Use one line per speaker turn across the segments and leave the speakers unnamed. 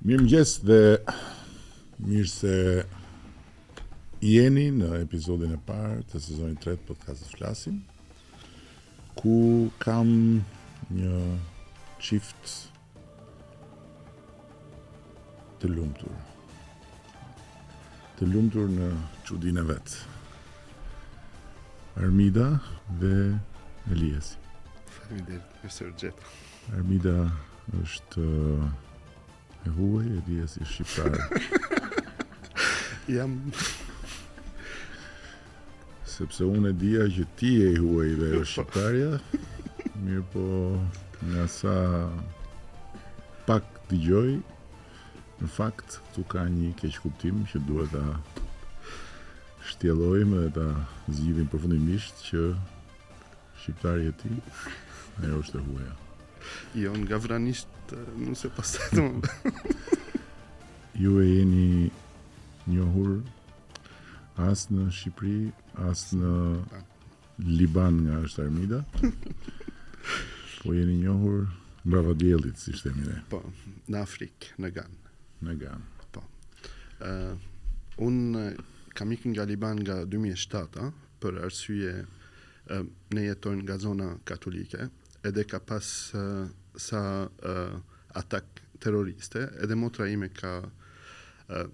Mirëmëngjes dhe mirë se jeni në episodin e parë të sezonit të tretë të podcastit Flasim ku kam një çift Të lumtur. Të lumtur në çudinë e vet. Armida dhe Eliasi.
Faleminderit, Mr. Jet.
Armida është e huaj, Eliasi është shqiptar.
Jam
Sepse unë e dija që ti je i huaj dhe ajo shqiptarja, mirëpo nga sa pak dëgjoj, në fakt këtu ka një keqkuptim që duhet ta shtjellojmë dhe ta zgjidhim përfundimisht që shqiptari je ti, ajo është e huaja.
Jo, nga Vranisht nuk se pasaj të
më. Ju jeni njohur As në Shqipëri, as në Liban nga është Armida. Po jeni njohur prapa diellit, siç themi ne.
Po, në Afrikë, në Ganë.
Në Ganë. Po.
Ë uh, unë kam ikur nga Liban nga 2007-a, për arsye uh, ne jetojnë nga zona katolike, edhe ka pas uh, sa uh, atak terroriste, edhe motra ime ka uh,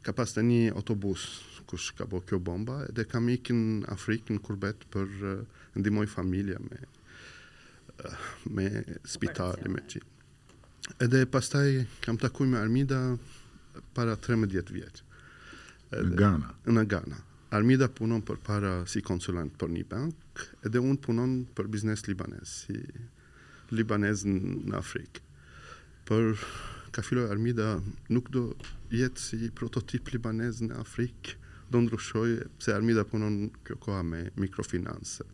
Ka pas te nji autobus kush ka bo kjo bomba edhe kam ik në Afrikë në kurbet për ndihmoj familja me me spitale me qi edhe pastaj kam takuj me Armida para 13 vjet
në Gana
në Gana Armida punon përpara si konsulent për një bank edhe unë punon për biznes libanez si libanez në Afrikë. Por ka filloj Armida nuk do jetë si prototip libanez në Afrikë, do ndryshoj se Armida punon kjo koha me mikrofinanse.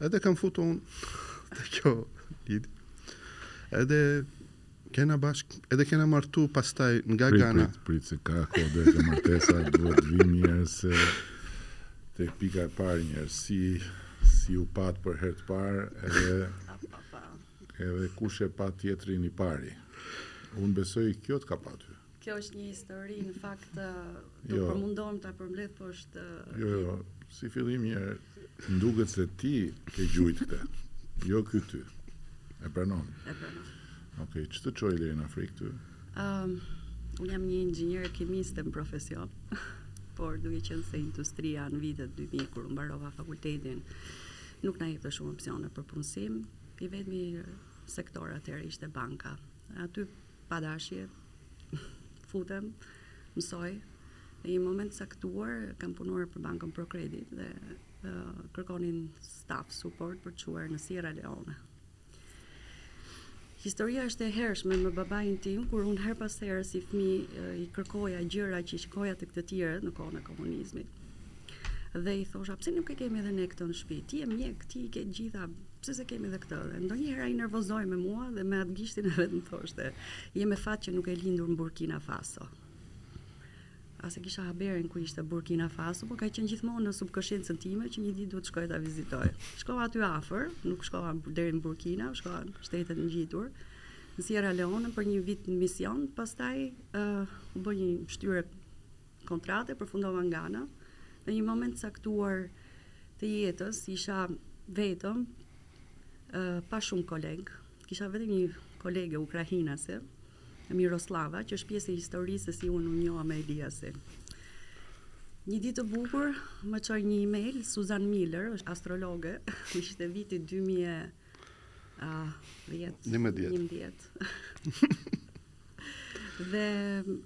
Edhe kam futur unë të kjo lidi. Edhe Kena bashkë edhe kena martu pastaj nga
Prit
Gana.
prit prit se ka kohë deri te martesa duhet të vijmë njëherë tek pika e parë njëherë si si u patë për herë të parë edhe edhe kush e pa tjetrin i pari. Unë besoj kjo të ka pa ty.
Kjo është një histori në fakt do
jo.
Po mundohem ta përmbledh po është
Jo, jo, si fillim më duket se ti ke gjujt këtë. Jo ky ty. E pranon.
E pranon.
Okej, okay, ç'të çoi deri në Afrikë ty?
Ëm, um, unë jam inxhiniere kimiste me profesion. Por duke qenë se industria në vitet 2000 kur mbarova fakultetin nuk na jepte shumë opsione për punësim, i vetmi sektor atëherë ishte banka. Aty Pa dashje, futem, mësoj, në një moment të caktuar kam punuar për bankën Procredit dhe kërkonin staff support për të çuar në Sierra Leone. Historia është e hershme me babain tim, kur unë herë pas here si fëmi i kërkoja gjëra që i shikoja te këta të tjerët në kohën e komunizmit. Dhe i thosha, pse nuk e kemi edhe ne këtë në shtëpi? Ti je mjek, ti i ke gjitha, pse s'e kemi edhe këtë? Dhe ndonjëherë ai nervozohej me mua dhe me atë gishtin e vet më thoshte, je me fat që nuk ke lindur në Burkina Faso. As e kisha haberin ku ishte Burkina Faso, por ka qenë gjithmonë në subkonshencën time që një ditë duhet të shkoj ta vizitoj. Shkova aty afër, nuk shkova deri në Burkina, shkova në shtetin ngjitur në Sierra Leone për një vit në mision, pastaj uh, u bë një shtyrje Kontrate, përfundova në Gana. Në një moment të caktuar të jetës isha vetëm pa shumë kolegë. Kisha vetëm një kolege ukrainase, Miroslava, që është pjesë e historisë se si unë u njoha me Eliasin. Një ditë të bukur më çoi një email Susan Miller, është astrologe, ishte viti 2000 Ah, 10.
11.
11. Dhe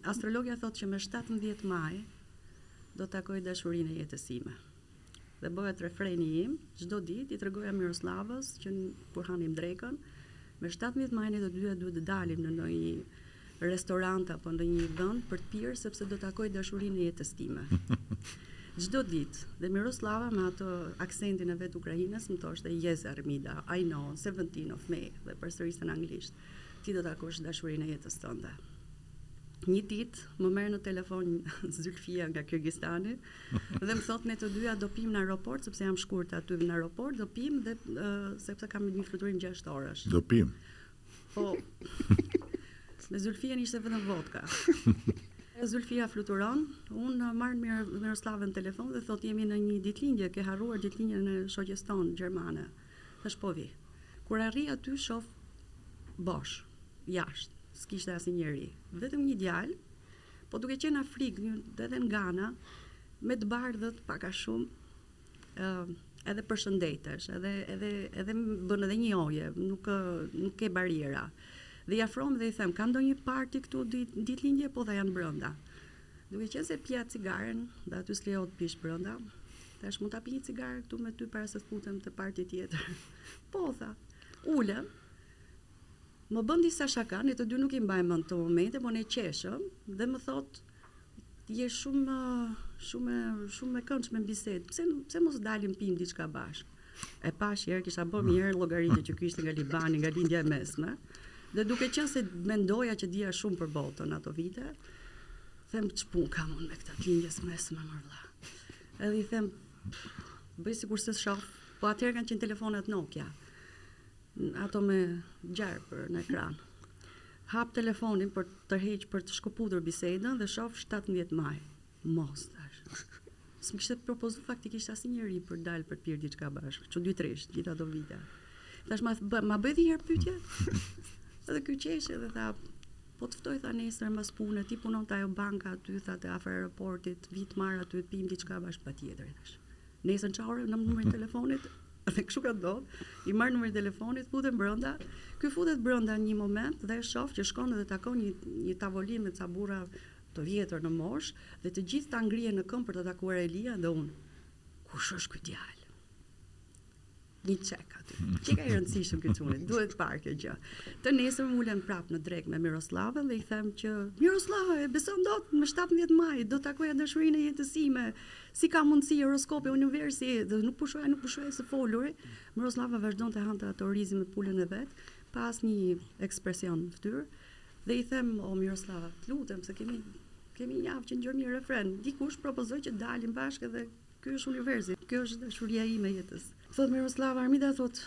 astrologja thotë që më 17 maj do të takoj dashurinë e jetës sime. Dhe bëhet refreni im, çdo ditë i tregoja Miroslavës që kur hanim drekën, më 17 maj ne të dyja duhet të dalim në ndonjë restorant apo ndonjë vend për të pirë sepse do takoj dashurinë e jetës time. Çdo ditë. Dhe Miroslava me atë aksentin e vet ukrainas më thoshte yes Armida, I know, seventeen of May dhe përsëriste në anglisht, ti do takosh dashurinë e jetës tënde. Një ditë më merr në telefon Zylfija nga Kirgizistani dhe më thotë ne të dyja do pimë në aeroport sepse jam shkurt aty në aeroport do pimë dhe sepse kam një fluturim gjashtë orësh.
Do pimë.
Po. Me Zylfijen ishte vetëm vodka. Zylfija fluturon, unë marr Miroslavën në telefon dhe thotë jemi në një ditëlindje, ke harruar ditëlindjen e shoqes tonë gjermane. Thashë po vij. Kur arrij aty shoh bosh, jashtë, s'kishte asnjë njeri, vetëm një djalë, po duke qenë Afrikë, edhe në Gana, me të bardhët pak a shumë, edhe përshëndetesh, edhe edhe edhe bën edhe një oje, nuk nuk ke bariera. Dhe i afrohem dhe i them, ka ndonjë parti këtu ditëlindje po tha janë brenda. Duke qenë se pija cigaren dhe aty s'lejohet të pish brenda, thash mund ta pi një cigare këtu me ty para se të futem te parti tjetër. po tha. Ulem, Më bën disa shaka, ne të dy nuk i mbajmë mend këto momente, por ne qeshëm dhe më thotë je shumë shumë shumë e këndshme në bisedë. Pse pse mos dalim pim diçka bashkë? E pashë kisha bërë një herë llogaritë që ky ishte nga Libani, nga Lindja e Mesme. Dhe duke qenë se mendoja që dija shumë për botën ato vite, them ç'pun kam unë me këtë Lindjes së Mesme more vëlla. Edhe i them bëj sikur s'e shoh, po atëherë kanë qenë telefonat Nokia. Ato me gjarpër në ekran. Hap telefonin për të tërheq për të shkëputur bisedën dhe shoh shtatëmbëdhjetë maj. Mos thash. S'më kishte propozu faktikisht asnjë njeri për dal për të pirë diçka bashkë, çuditërisht, gjithë ato vite. Thash ma ma bëj edhe një herë pyetje. Edhe ky qeshi dhe tha, po të ftoj tha nesër mbas pune, ti punon te ajo banka aty, tha te afër aeroportit, vij të marr aty, pim diçka bashkë patjetër i thash. Nesër shkruaje numrin e telefonit, dhe kështu ka ndodhur, i marr numrin e telefonit, futem brenda, ky futet brenda një moment dhe e shoh që shkon dhe takon një një tavolinë me ca burra të vjetër në moshë dhe të gjithë ata ngrihen në këmbë për ta takuar Elian dhe unë, kush është ky djalë? Një çek aty. Qenka i rëndësishëm ky çuni, duhet parë kjo gjë. Të nesërmen ulem prapë në drekë me Miroslavën dhe i them që Miroslave, e beson dot më shtatëmbëdhjetë maj do të takoja dashurinë e jetës sime. Si ka mundësi horoskopi, universi, dhe nuk pushoja, nuk pushoja së foluri. Miroslava vazhdon të hante atë orizin me pulën e vet, pa asnjë ekspresion në fytyrë. Dhe i them, o Miroslava, të lutem se kemi kemi një javë që të njëjtin refren. Dikush propozoi që dalim bashkë dhe Ky është universi, kjo është dashuria ime e jetës. Thotë Miroslava, Armida thotë,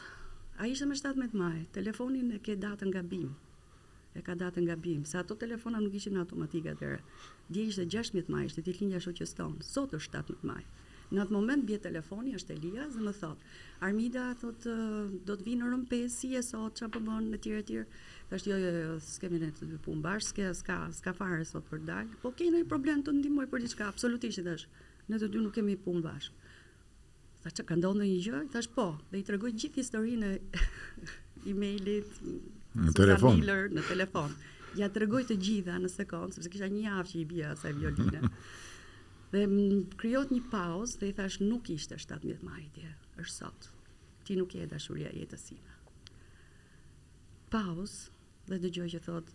dje ishte më shtatëmbëdhjetë maj, telefonin e ke me datën gabim. E ka datën gabim, se ato telefona nuk ishin automatike atëherë. Dje ishte gjashtëmbëdhjetë maj, ishte ditëlindja e shoqes tonë. Sot është shtatëmbëdhjetë maj. Në atë moment bie telefoni, është Elia dhe më thotë, Armida thotë, do të vij në orën pesë, si je sot, çfarë po bën etj etj. Thashë, jo jo jo, s'kemi ne të dy punë bashkë, s'ke s'ka s'ka fare sot për të dalë. Po ke ndonjë problem të ndihmoj për diçka? Absolutisht i thashë. Ne të dy nuk kemi punë bashkë. Tha, ka ndodhur ndonjë gjë? I thash, po, dhe i tregoj gjithë historinë e e-mailit,
në telefon.
Miller, në telefon. Ja tregoj të gjitha në sekondë, sepse kisha një javë që i bia asaj violine. dhe krijohet një pauzë dhe i thash, nuk ishte 17 maj dje, është sot. Ti nuk je dashuria e jetës sime. Pauzë, Dhe dëgjoj që thotë,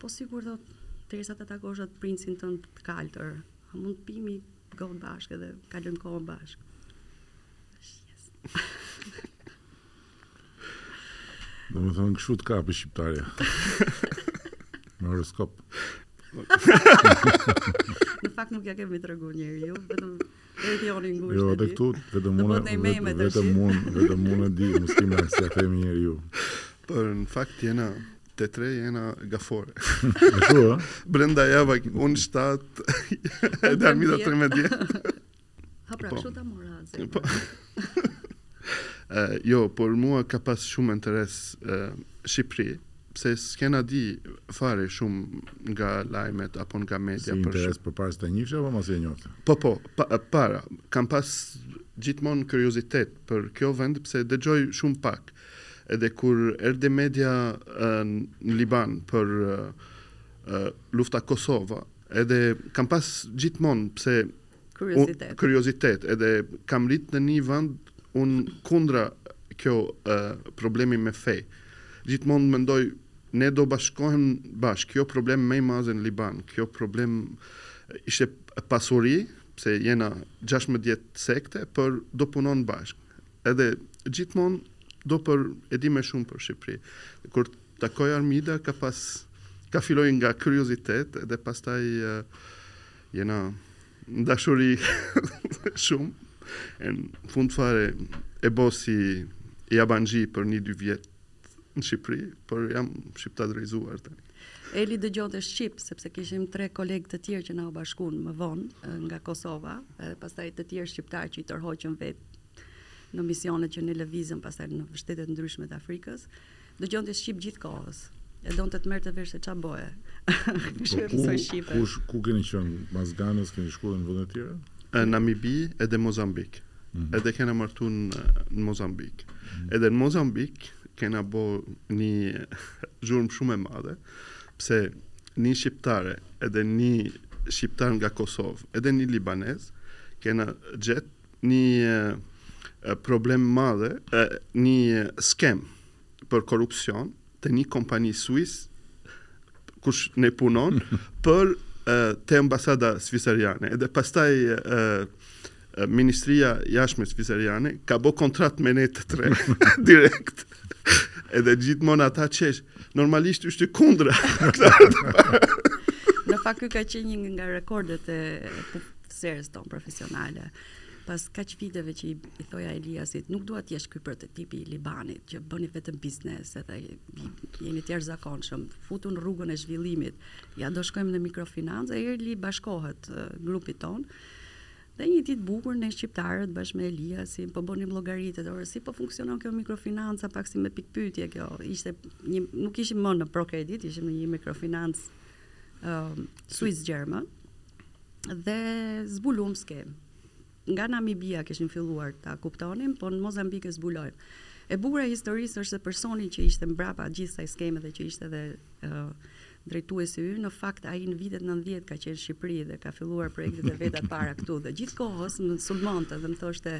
Po sikur thotë, derisa ta takosh atë princin tënd të kaltër, a mund të pijmë një gotë bashkë edhe të kalojmë kohën bashkë?
Thash, Yes. Domethënë kështu të kap shqiptarja. Në horoskop.
Në fakt nuk ja kemi tregu njeriu, vetëm Rrethi jonë i ngushtë.
Jo, edhe këtu vetëm unë vetëm unë vetëm unë e di, mos ki merak s'ja themi njeriu.
Po në fakt jena të tre jena gafore.
Ashtu ë?
Brenda javës unë 7 edhe Armida 13.
Ha pra, kështu ta mora.
Po. Jo, por mua ka pas shumë interes Shqipëri, pse s'kena di fare shumë nga lajmet apo nga media. Si
interes për para se ta njifshe apo mas e njofte?
Po, po, pa, para. Kam pas gjithmonë kuriozitet për kjo vend, pse dëgjoj shumë pak. Edhe kur erdhi media në Liban për lufta Kosova, edhe kam pas gjithmonë pse
Kuriozitet.
Kuriozitet, edhe kam rrit në një vend unë kundra kjo problemi me fe. Gjithmonë mendoj ne do bashkohem bashk. Kjo problem më i madh në Liban, kjo problem ishte pasuri, pse jena 16 sekte, por do punon bashk. Edhe gjithmonë do për e di më shumë për Shqipëri. Kur takoj Armida ka pas ka filloi nga kuriozitet edhe pastaj uh, Jena n'dashuri shumë, e në fund fare e bo si jabanxhi për një dy vjetë në Shqipëri, por jam shqiptarizuar tani.
Eli dëgjonte Shqip, sepse kishim tre kolegë të tjerë që na u bashkun më vonë nga Kosova, edhe pastaj të tjerë shqiptarë që i tërhoqën vetë në misionet që ne lëvizëm pastaj në shtetet e ndryshme të Afrikës. Dëgjonte shqip gjithë kohës. E donte të merrte vesh se ça bëhej. Kishte
Po,
mësoj ku, shqipe.
kush, ku keni qenë? Mas Ganës keni shkuar edhe në vende të tjera?
Ë, Namibi edhe Mozambik. Edhe kena martu në Mozambik. Edhe në Mozambik kena bo një zhurmë shumë e madhe, pse një shqiptare edhe një shqiptar nga Kosovë, edhe një libanez kena gjet Një problem madhe, një skemë për korrupsion te një kompani suis kush ne punon për te ambasada zviceriane edhe pastaj ministria jashtme zviceriane ka bo kontrat me ne të tre direkt edhe gjithmonë ata qesh normalisht është kundra
në fakt ky ka qenë një nga rekordet e rierës tonë profesionale. Pas kaq viteve që i, i thoja Eliasit, nuk dua të jesh ky prototipi i Libanit që bëni vetëm biznes edhe jeni të jashtëzakonshëm, futu në rrugën e zhvillimit. Ja do shkojmë në mikrofinancë, Erli bashkohet grupit ton. Dhe një ditë të bukur ne shqiptarët bashkë me Eliasin po bënim llogaritë, ore si po funksionon kjo mikrofinanca pak si me pikpyetje kjo. Ishte një nuk ishim më në prokredit, ishim në një mikrofinancë Swiss German dhe zbulum skemën. Nga Namibia kishim filluar ta kuptonim, po në Mozambik e zbulojmë. E bukura e historisë është se personi që ishte mbrapa gjithë kësaj skeme dhe që ishte edhe uh, drejtuesi ynë, në fakt ai në vitet 90 ka qenë në Shqipëri dhe ka filluar projektet e veta para këtu dhe gjithë kohës më sulmonte dhe më thoshte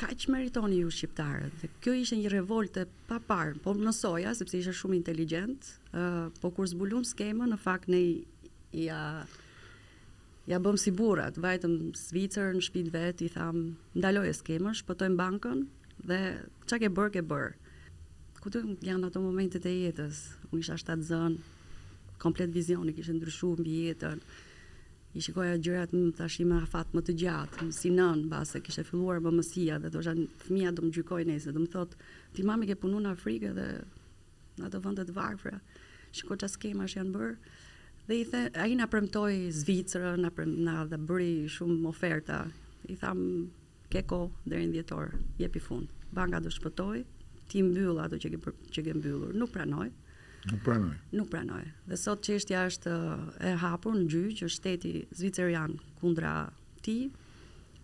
kaq meritoni ju shqiptarët. Dhe kjo ishte një revoltë e paparë, po mësoja sepse ishte shumë inteligjent, Ë, po kur zbulum skemën, në fakt ne ja ja bëmë si burrat, vajtëm Zvicër në shtëpi të vet, i thamë, ndaloje skemën, shpëtojmë bankën dhe çka ke bërë, ke bërë. Këto janë ato momentet e jetës? Unë isha shtatzënë, komplet vizioni kishte ndryshuar mbi jetën i shikoja gjërat më tashmë me afat më të gjatë, si nën, mbase kishte filluar mëmësia dhe thosha fëmia do më gjykoj nesër, do më thotë ti mami ke punuar në Afrikë dhe në ato vende të varfra, shiko çfarë skemash janë bërë. Dhe i the, ai na premtoi Zvicrën, na prem, na bëri shumë oferta. I tham, ke kohë deri në dhjetor, jepi fund. Banka do shpëtoj, ti mbyll ato që ke që ke mbyllur. Nuk pranoj.
Nuk pranoj.
Nuk pranoj. Dhe sot çështja është e hapur në gjyq, është shteti zvicerian kundra ti.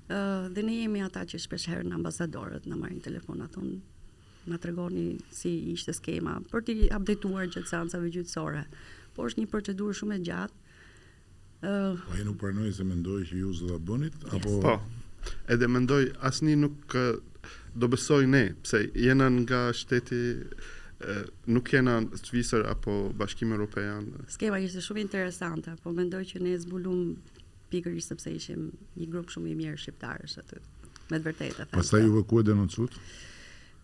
Ë dhe ne jemi ata që shpesh herë ne ambasadorët na marrin telefon, na thonë Na tregoni si ishte skema për t'i updateuar gjatë seancave gjyqësore. Po është një procedurë shumë e gjatë. Ë
Po ai nuk pranoi se mendoi që ju s'do ta bënit apo
Po. Edhe mendoi asnjë nuk ë, do besoj ne, pse jena nga shteti ë, nuk jena Zvicër apo Bashkim European.
Skema ishte shumë interesante, po mendoi që ne zbuluam Pikërisht sepse ishim një grup shumë i mirë shqiptarësh aty. Me të vërtetë e
them
këtë.
Pastaj ju ku e denoncut?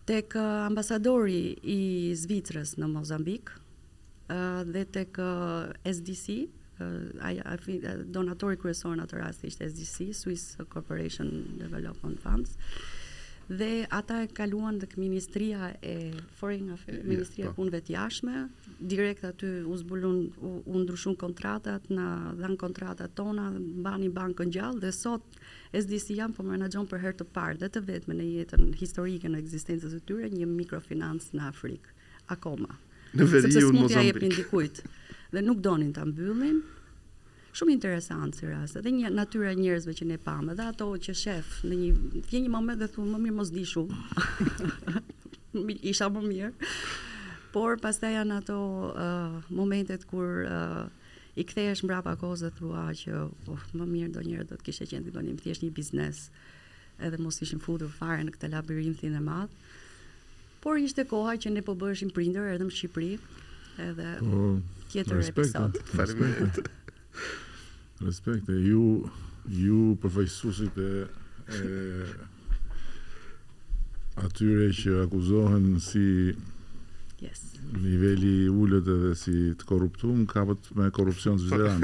Tek ambasadori i Zvicrës në Mozambik dhe tek SDC, donatori kryesor në atë rast ishte SDC, Swiss Cooperation Development Funds. Dhe ata e kaluan tek ministria e Foreign Affairs, ministria e
po.
punëve të jashtme, direkt aty u zbulun u, u ndryshun kontratat, na dhan kontratat tona, mbani bankën gjallë dhe sot SDC-ja po menaxhon për herë të parë dhe të vetme në jetën historike të ekzistencës së tyre një mikrofinancë në Afrikë akoma.
Në veri sepse
s'mund t'ia jepnin dikujt dhe nuk donin ta mbyllin. Shumë interesant si rast, edhe një natyra e njerëzve që ne pamë, edhe ato që shef në një vjen një moment dhe thua më mirë mos di shumë. Isha më mirë. Por pastaj janë ato uh, momentet kur uh, i kthehesh mbrapa kohës dhe thua që oh, më mirë ndonjëherë do të kishe qenë të bënim thjesht një biznes. edhe mos ishim futur fare në këtë labirintin e madh. Por ishte koha që ne po bëheshim prindër edhe në Shqipëri, edhe
po,
tjetër episod.
Faleminderit.
Respekte, ju ju përfaqësuesit e, e atyre që akuzohen si
yes.
niveli i ulët edhe si të korruptuar, kapët me korrupsion
zviceran.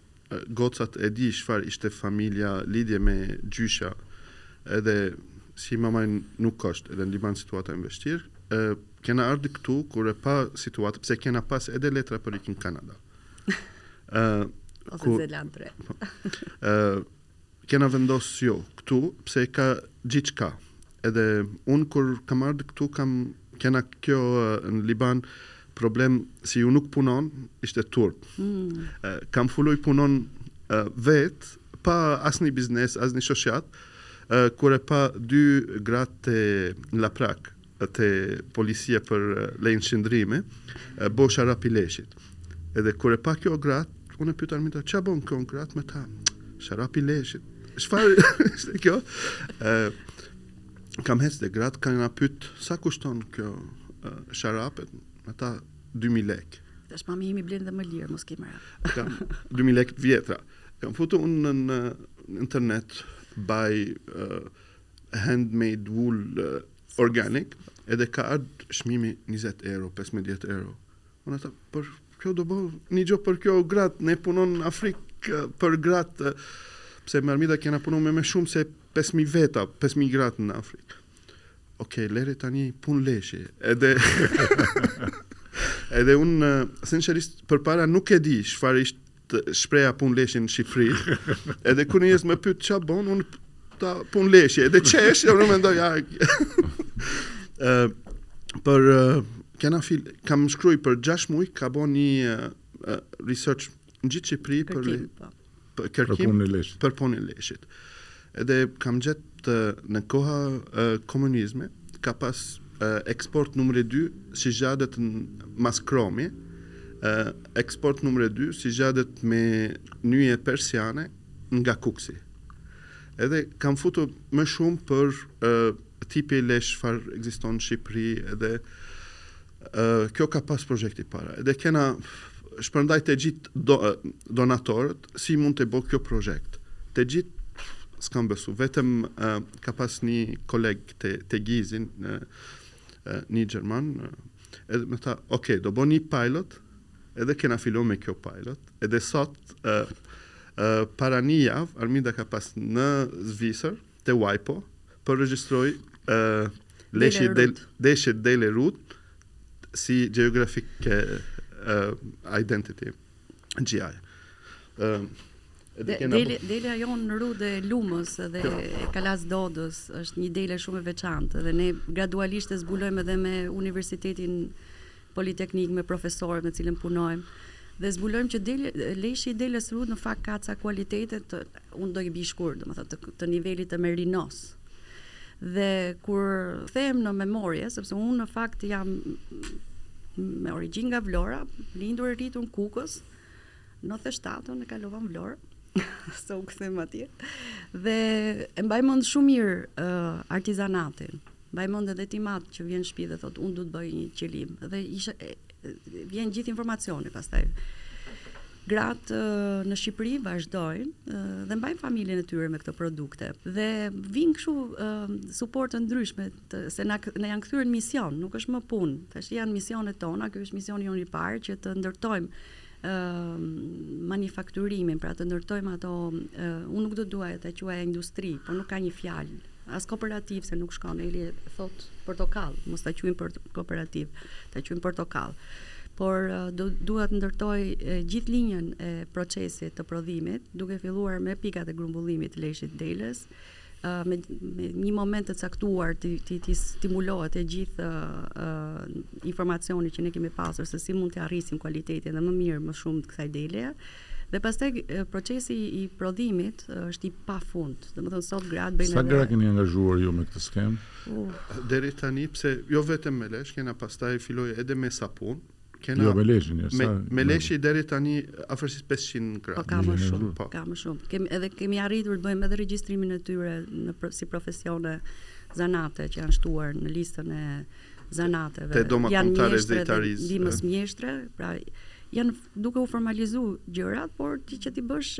Gocat e di çfarë ishte familja lidhje me gjyshja edhe si mamaj nuk është edhe në Liban situata e vështirë e kena ardhi këtu kur e pa situata pse kena pas edhe letra për ik në Kanada e,
Ose
ku,
Zelandë e
Re. Po. Kena vendos jo këtu pse ka gjithçka edhe unë kur kam ardh këtu kam kena kjo në Liban problem si gru nuk punon ishte turp
mm.
kam filluj punon vet pa asni biznes asni shoqatë kur e pa dy gratë në laprak te policia për lejn qëndrimi bo çarape leshi edhe kur e pa kjo grat unë pyet armita ça bën kjo grat më tha çarape leshi çfarë është kjo e, kam hec dhe grat kanë ne pyet sa kushton kjo çarapet më tha 2000 lek
tash mami jemi blenë dhe më lirë mos kemi ra
kam 2000 lek vjetra kam futu unë në internet buy uh, handmade wool uh, organic edhe ka ardh çmimi 20 euro, 15 euro. Unë ata për kjo do bëj një gjë për kjo grat, ne punu në Afrikë eh, për grat eh, pse me armida kena punu me më shumë se 5000 veta, 5000 grat në Afrikë. Okej, okay, lere tani pun leshi. Edhe Edhe un eh, sinqerisht përpara nuk e di çfarë ishte shprehja pun leshi në Shqipëri. Edhe kur njerëz më pyet ç'a bën, unë tha pun leshi, edhe qesh, unë mendoj ja. Ë por kena fill, kam shku për 6 muaj, ka bën një research në gjithë Shqipëri për për kërkim për punën e leshit. Edhe kam gjet në koha e komunizmi ka pas eksport numër dy sixhadet mas kromi e eksport numër dy sixhadet me nyje persiane nga kukësi edhe kam futur më shumë për tipi lesh çfar ekziston në shqipëri edhe Kjo ka pas projekti para edhe kena shpërndaj te gjith donatorët si mund te bo kjo projekt. Te gjith s'kam besu, vetëm ka pas ni koleg te te GIZ-in, ni gjerman, edhe me tha ok do bo ni pilot edhe kena fillu me kjo pilot edhe sot para ni javë Arminda ka pas në Zvicër, Te WIPO, po regjistroj leshi del leshi dele Rudë si Geographic Identity, GI. Ë E
di
kena
dele, delja jonë Rudë e Lumës dhe e Kalasë Dodës është një dele shumë e veçantë dhe ne gradualisht e zbulojmë edhe me Universitetin Politeknik me profesorët me cilën punojmë dhe zbulojmë që dele, leshi i deles Rudë në fakt ka ca kualitete të unë do i bie shkurt, domethënë të, të nivelit të Merinos. Dhe kur them në memorie, sepse unë në fakt jam me origjinë nga Vlora, lindur e rritur në Kukës, 97-ën e kalova në Vlorë, se u kthem atje. Dhe e mbaj mend shumë mirë uh, artizanatin, Mbaj mend edhe time atë që vjen në shpi dhe thotë unë du të bëj një qilim dhe isha vjen gjithë informacioni pastaj gratë në Shqipëri vazhdojnë dhe mbajnë familjen e tyre me këto produkte. Dhe vijnë kështu suporte ndryshme të, se na na janë kthyer në mision, nuk është më punë. Tash janë misionet tona, ky është misioni jonë i parë që të ndërtojmë manufakturimin, pra të ndërtojmë ato, unë nuk do doja ta quaja industri, por nuk ka një fjalë, as kooperativë se nuk shkon, Egli thotë portokall, mos ta quajmë kooperativë, ta quajmë portokall. Por do dua të ndërtoj gjithë linjën e procesit të prodhimit, duke filluar me pikat e grumbullimit të leshit të deles, me një moment të caktuar të të të stimulohet e gjithë informacioni që ne kemi pasur se si mund të rrisim kualitetin dhe më mirë më shumë të kësaj deleje. Dhe pastaj procesi i prodhimit është i pafund. Domethënë sot gratë bëjnë
Sa gra keni angazhuar ju me këtë skemë?
Uh.
Deri tani se jo vetëm me lesh, kena pastaj fillu edhe me sapun, Kena
jo, me leshin, jo,
me, me leshi deri tani afërsisht 500 gra.
Po ka më shumë,
po.
ka më shumë. Kemi edhe kemi arritur të bëjmë edhe regjistrimin e tyre në si profesione zanate që janë shtuar në listën e zanateve.
Te
Dhoma
Kombëtare e
Zejtarisë.
Nimës
mjeshtre, pra janë duke u formalizuar gjërat, por ti që t'i bësh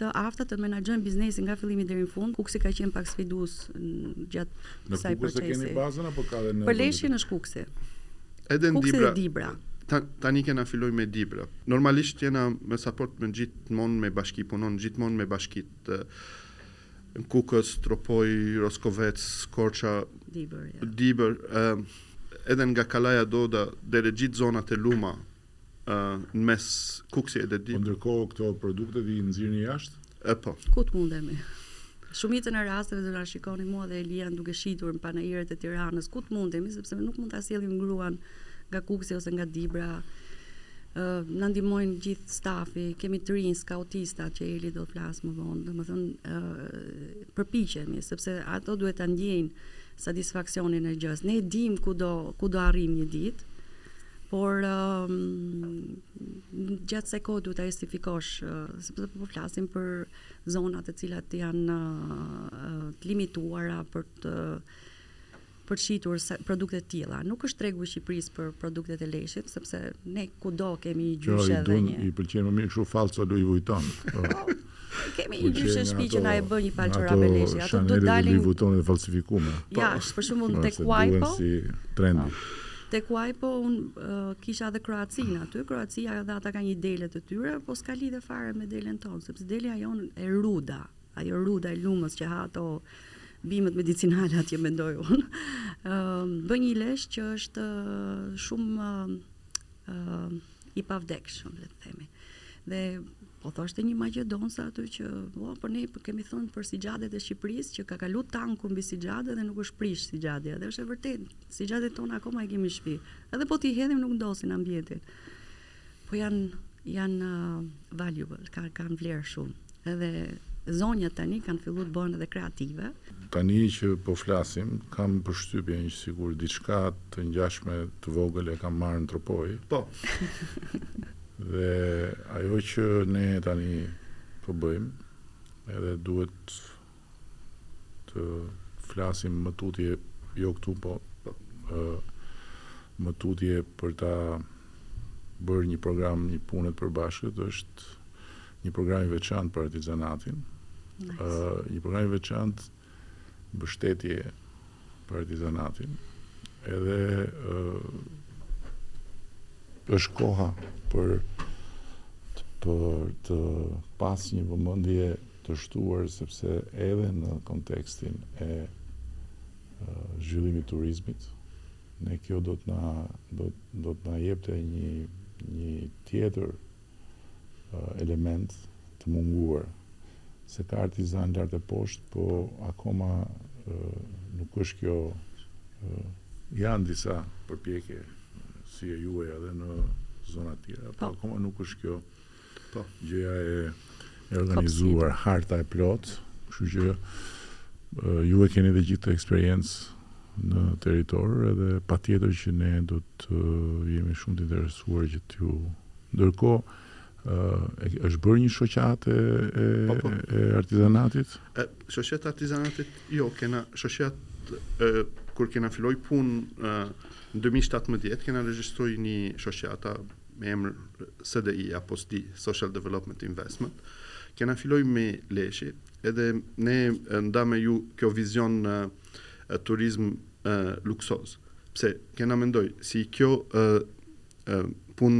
të afta të menaxhojnë biznesin nga fillimi deri në fund. Kukësi ka qenë pak sfidues gjatë
këtij
procesi.
Në Kukës e keni bazën apo ka dhe në
Për Leshin është Kukësi.
Edhe në Dibra.
Kukësi dhe Dibra.
Tani kena fillojmë me Dibra. Normalisht jena me saport me gjithmonë me bashki, punon gjithmonë me bashkitë në Kukës, Tropojë, Roskovec, Korça,
Dibër,
Dibër, edhe nga Kalaja Doda deri gjithë zonat e Luma, në mes Kukësit edhe
Dibrës.
Po
ndërkohë këto produktet i nxirrni jashtë?
E po.
Ku të mundemi? Shumicën e rasteve do na shikoni mua dhe Elian duke shitur në panairet e Tiranës, ku të mundemi, sepse nuk mund ta sjellim gruan nga Kukësi ose nga Dibra. Uh, na ndihmojnë gjithë stafi, kemi të rinj skautistat që Eli do të flasë më vonë, domethënë uh, përpiqemi sepse ato duhet ta ndjejnë satisfaksionin e gjësë. Ne e dimë ku do ku do arrijmë një ditë, Por gjatë kësaj kohe duhet ta justifikosh, sepse po flasim për zona të cilat janë të limituara për të për shitur produkte të tilla. Nuk është tregu i Shqipërisë për produktet e leshit, sepse ne kudo kemi
një
gjyshe dhe një.
Jo, i pëlqen më mirë kështu falso Louis Vuitton.
Kemi një gjyshe
në
shtëpi që na e bën një
palë
çorape leshi, ato do
dalin. Louis Vuitton të falsifikuara.
Po, ja, për shembull
në
Tek Wipo.
Si trendi. Po.
Tek Wipo un uh, kisha edhe Kroacinë aty, Kroacia edhe ata kanë një dele të tyre, po s'ka lidhje fare me delen tonë, sepse delja jon e ruda, ajo ruda e Lumës që ha ato bimët medicinale atje mendoj un. Ëm uh, bën një lesh që është uh, shumë uh, i pavdekshëm le të themi. Dhe po thoshte një maqedonse aty që po për ne po kemi thënë për sixhadet e Shqipërisë që ka kalu tanku mbi sixhade dhe nuk është prish sixhadja dhe është e vërtetë sixhadet tona akoma i kemi shpi edhe po t'i hedhim nuk ndosin ambientin po janë janë uh, valuable kanë kanë vlerë shumë Edhe zonjat tani kanë fillu të bëhen edhe kreative.
Tani që po flasim, kam përshtypjen që sikur diçka të ngjashme të vogël e kam marrë në Tropojë.
Po.
Dhe ajo që ne tani po bëjmë, edhe duhet të flasim më tutje, jo këtu, po më tutje për ta bërë një program një punë të përbashkët, është një program i veçantë për artizanatin.
Nice.
Uh, një program i veçantë mbështetje për artizanatin edhe është koha për për të pas një vëmendje të shtuar sepse edhe në kontekstin e zhvillimit turizmit ne kjo do të na do të na jepte një një tjetër element të munguar, se ka artizanë lart e poshtë, po akoma nuk është kjo janë disa përpjekje si e juaja edhe në zona të tjera, po akoma nuk është kjo gjëja e E organizuar, harta e plotë, kështu që ju e keni dhe gjithë atë eksperiencë në territor edhe patjetër që ne do të jemi shumë të interesuar që t'ju ndërko është bërë një shoqat e, e,
po, po.
e artizanatit?
E, shoqat artizanatit, jo, kena shoqat e, kur kena filloj pun e, në 2017, kena registroj një shoqata me emër SDI apo SDI, Social Development Investment, kena filloj me leshi, edhe ne ndajmë me ju kjo vizion në turizm luksoz. Pse, kena mendoj, si kjo pun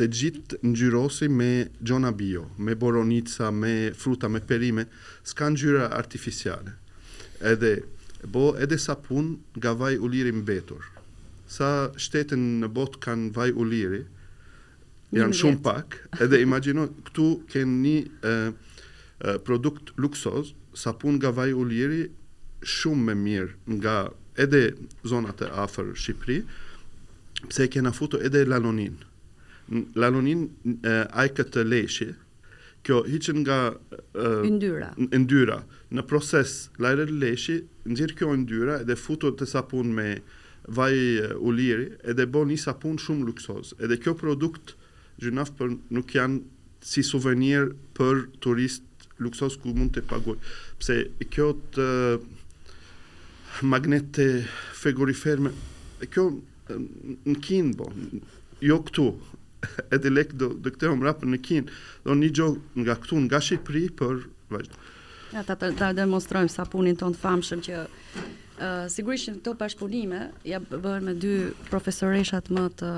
të gjith ngjyrosi me gjona bio, me boronica, me fruta, me perime, s'ka ngjyra artificiale. Edhe bo edhe sapun nga vaj uliri mbetur sa shtete në bot kan vaj uliri jan
shum
pak edhe imagjino ktu keni ni produkt luksoz sapun nga vaj uliri shum me mir nga edhe zonat e afer shqipri pse e kena futu edhe lanonin lanonin ai kët leshi Kjo hiqet nga
yndyra.
Yndyra. Në proces lahet leshi, nxjerr kjo yndyra edhe futur te sapun me vaj uliri edhe bon ni sapun shumë luksoz. Edhe kjo produkt gjynah por nuk janë si suvenir për turist luksoz ku mund të paguaj. Pse kjo të magnet te frigoriferme kjo Në Kinë bo, jo këtu. Edhe lek do të kthehen prap në Kinë. Do një gjë nga këtu, nga Shqipëri, për vazhdo.
Ja ta të, ta demonstrojmë sapunin tonë të famshëm që uh, sigurisht në këto bashkëpunime janë bërë me dy profesoreshat më të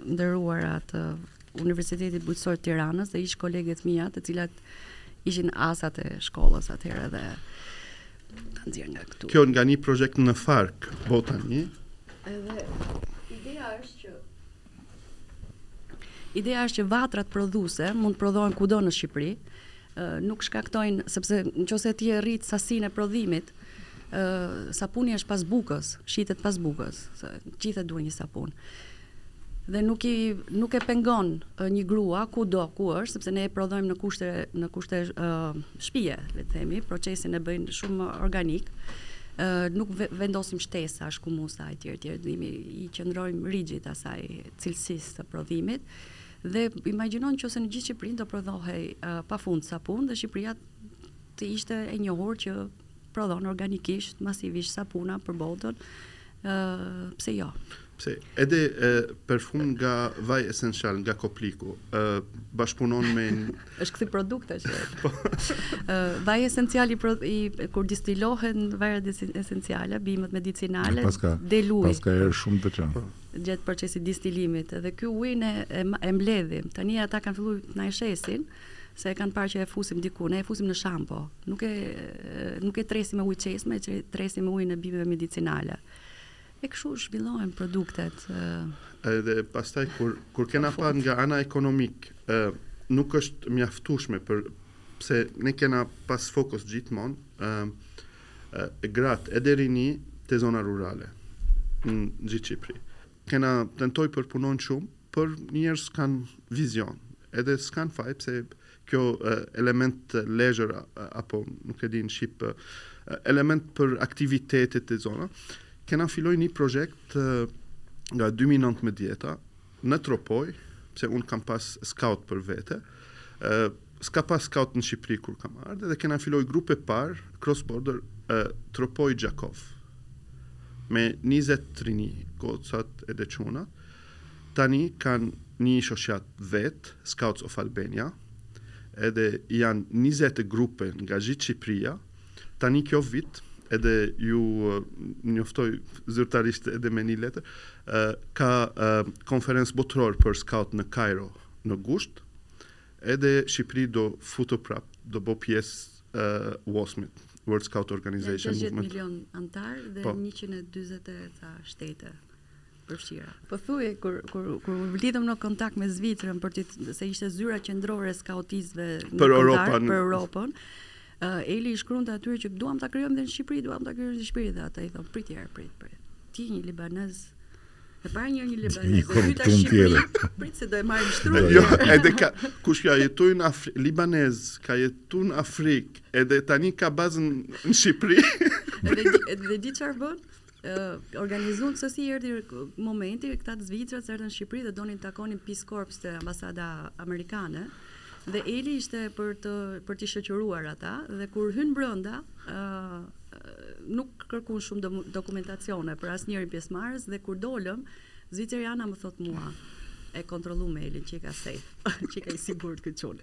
nderuara të Universitetit Bujqësor të Tiranës dhe ish koleget mia, të cilat ishin asat e shkollës atëherë dhe kanë nxjerr nga këtu.
Kjo nga një projekt në Fark, Botani.
Edhe ideja është që Ideja është që vatrat prodhuese mund të prodhohen kudo në Shqipëri, nuk shkaktojnë sepse nëse ti e rrit sasinë e prodhimit, ë sapuni është pas bukës, shitet pas bukës, të gjithë e duan një sapun. dhe nuk i nuk e pengon një grua kudo ku është, sepse ne e prodhojmë në kushte në kushte uh, shtëpie, le të themi, procesin e bëjmë shumë organik. Uh, nuk vendosim shtesa, shkumues etj etj, domethënë i qëndrojmë rigjid asaj cilësisë së prodhimit. Dhe imagjinoj që nëse në gjithë Shqipërinë do prodhohej uh, pa fund sapun dhe Shqipëria të ishte e njohur që prodhon organikisht, masivisht sapunë për botën. ë uh, pse jo?
Pse, edhe e, perfum nga vaj esencial, nga Kopliku, e, bashkëpunon me...
është këthi produkte që... po. vaj esencial i, pro, i kur distilohen vajrat esenciale, bimët medicinale,
paska,
del uj.
Paska erë shumë të qanë. Po.
Gjatë procesit distilimit, dhe kjo ujin e, e, e mbledhim. Tani ata kanë fillu në e shesin, se e kanë parë që e fusim diku, ne e fusim në shampo. Nuk e nuk e tresim me ujë çezme, e tresim me ujin e bimëve medicinale. E kështu zhvillohen produktet.
Edhe pastaj kur kur kena parë nga ana ekonomik, ë nuk është mjaftueshme pse ne kena pas fokus gjithmonë ë e gratë edhe rini te zona rurale në gjithë Shqipëri. Kena tentoj po punojmë shumë, por njerëz s'kanë vizion, edhe s'kanë faj pse kjo element leisure apo nuk e di në shqip element për aktivitete te zona kena filloj një projekt nga 2019 në Tropoj pse unë kam pas scout për vete s'ka pas scout në Shqipëri kur kam ardhe dhe kena filloj grup e par cross border Tropoj Gjakov me 20 të rinj gocat edhe çunat Tani kanë nji shoqat vetë, Scouts of Albania, edhe janë njëzet grupe nga gjithë Shqipëria, tani kjo vit, edhe ju njoftoj zyrtarisht edhe me nji letër, ka konferencë botërore për Scout në Kajro në gusht, edhe Shqipëri do futet prap, do bo pjesë e WOSM-it, World Scout Organization Movement.
Janë pesëdhjetë milion anëtarë dhe
njëqind
e dyzet e ca shtete. përfshira. Po thuaj kur kur kur u lidhëm në kontakt me Zvicrën për te se ishte zyra qendrore e skautistëve
për Europën,
për Europën. Uh, Eli i shkruante atyre që duam ta krijojmë dhe në Shqipëri, duam ta krijojmë në Shqipëri dhe ata i thonë prit njëherë, prit, prit. Ti një libanez E para një një libanez, një komb
dhe në
Shqipëri. Prit se do e marrim shtru.
Jo, edhe ka, kush ka jetu në Afrikë, libanez, ka jetu në Afrikë, edhe tani ka bazën në Shqipëri.
edhe, edhe di çarë bënë? organizuan se si erdhi momenti këta të Zvicrës erdhën në Shqipëri dhe donin të takonin Peace Corps te ambasada amerikane dhe Eli ishte për t'i për t'i shoqëruar ata dhe kur hyn brenda ë nuk kërkuan shumë dokumentacione për asnjërin pjesëmarrës dhe kur dolëm Zviceriana më thot mua e kontrollum Elin që e ka safe që e ka të sigurt këtë
çun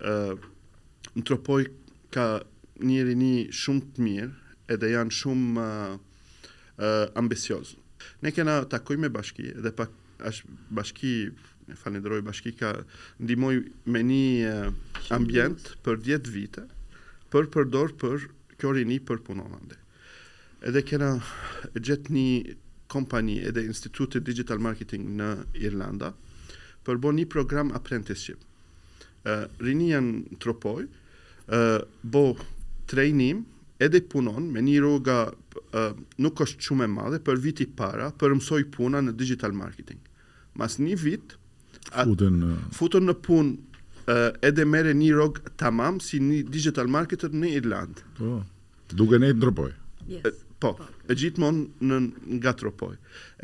Në Tropojë ka një rini shumë të mirë edhe janë shumë ambiciozë. Ne kena takoj me bashki edhe pa është bashki falenderoj bashki ka ndihmoj me një ambient për 10 vite për përdor për kjo rini për punon andej. Edhe kena gjetë një kompani edhe institute digital marketing në Irlanda për bo një program apprenticeship. Rinia në Tropojë bo trajnim edhe punon me një rroga nuk është shumë e madhe për viti para për mësoj puna në digital marketing. Mas një vit
futen në
futen në punë edhe merr një rrogë tamam si një digital marketer në Irlandë.
Po. Duke nejtë në Tropojë.
Yes.
Po, e gjithmonë në nga Tropojë.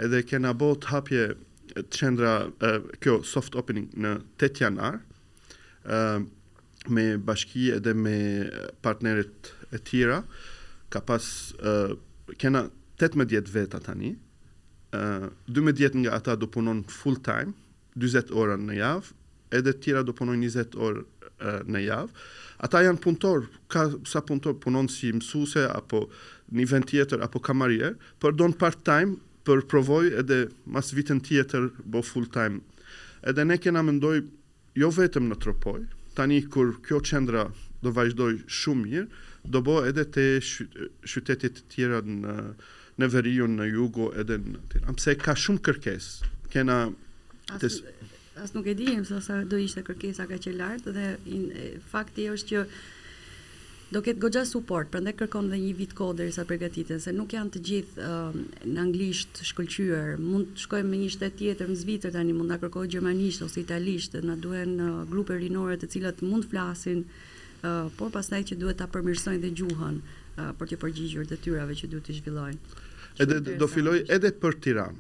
Edhe kena bo të hapje qendra kjo soft opening në 8 janar me bashki edhe me partnerit e tjera ka pas kena 18 veta tani 12 nga ata do punon full time 40 ora në javë edhe të tjera do punojnë 20 orë në javë. Ata janë punëtor, ca punëtor punon si mësuese apo në një vend tjetër apo kamarier, por don part time Për provoj edhe mas vitin tjetër bo full time edhe ne kena mendoj jo vetëm në Tropojë tani kur kjo qendra do vazhdoj shum mir do bo edhe te qytete të tjera në në veriu në jugu edhe në Tiranë se ka shum kërkes kena te
As nuk e dinim se sa do ishte kërkesa kaq e lartë dhe fakti është që do ketë goxha suport, prandaj kërkon dhe një vit kohë derisa përgatiten, se nuk janë të gjithë në anglisht të shkëlqyer. Mund të shkojmë me një shtet tjetër, në Zvicër tani mund të na kërkohet gjermanisht ose italisht, na duhen grupe rinore të cilat mund të flasin, por pastaj që duhet ta përmirësojnë dhe gjuhën për t'iu përgjigjur detyrave që duhet të zhvillojnë.
Edhe do
fillojë
edhe për Tiranë.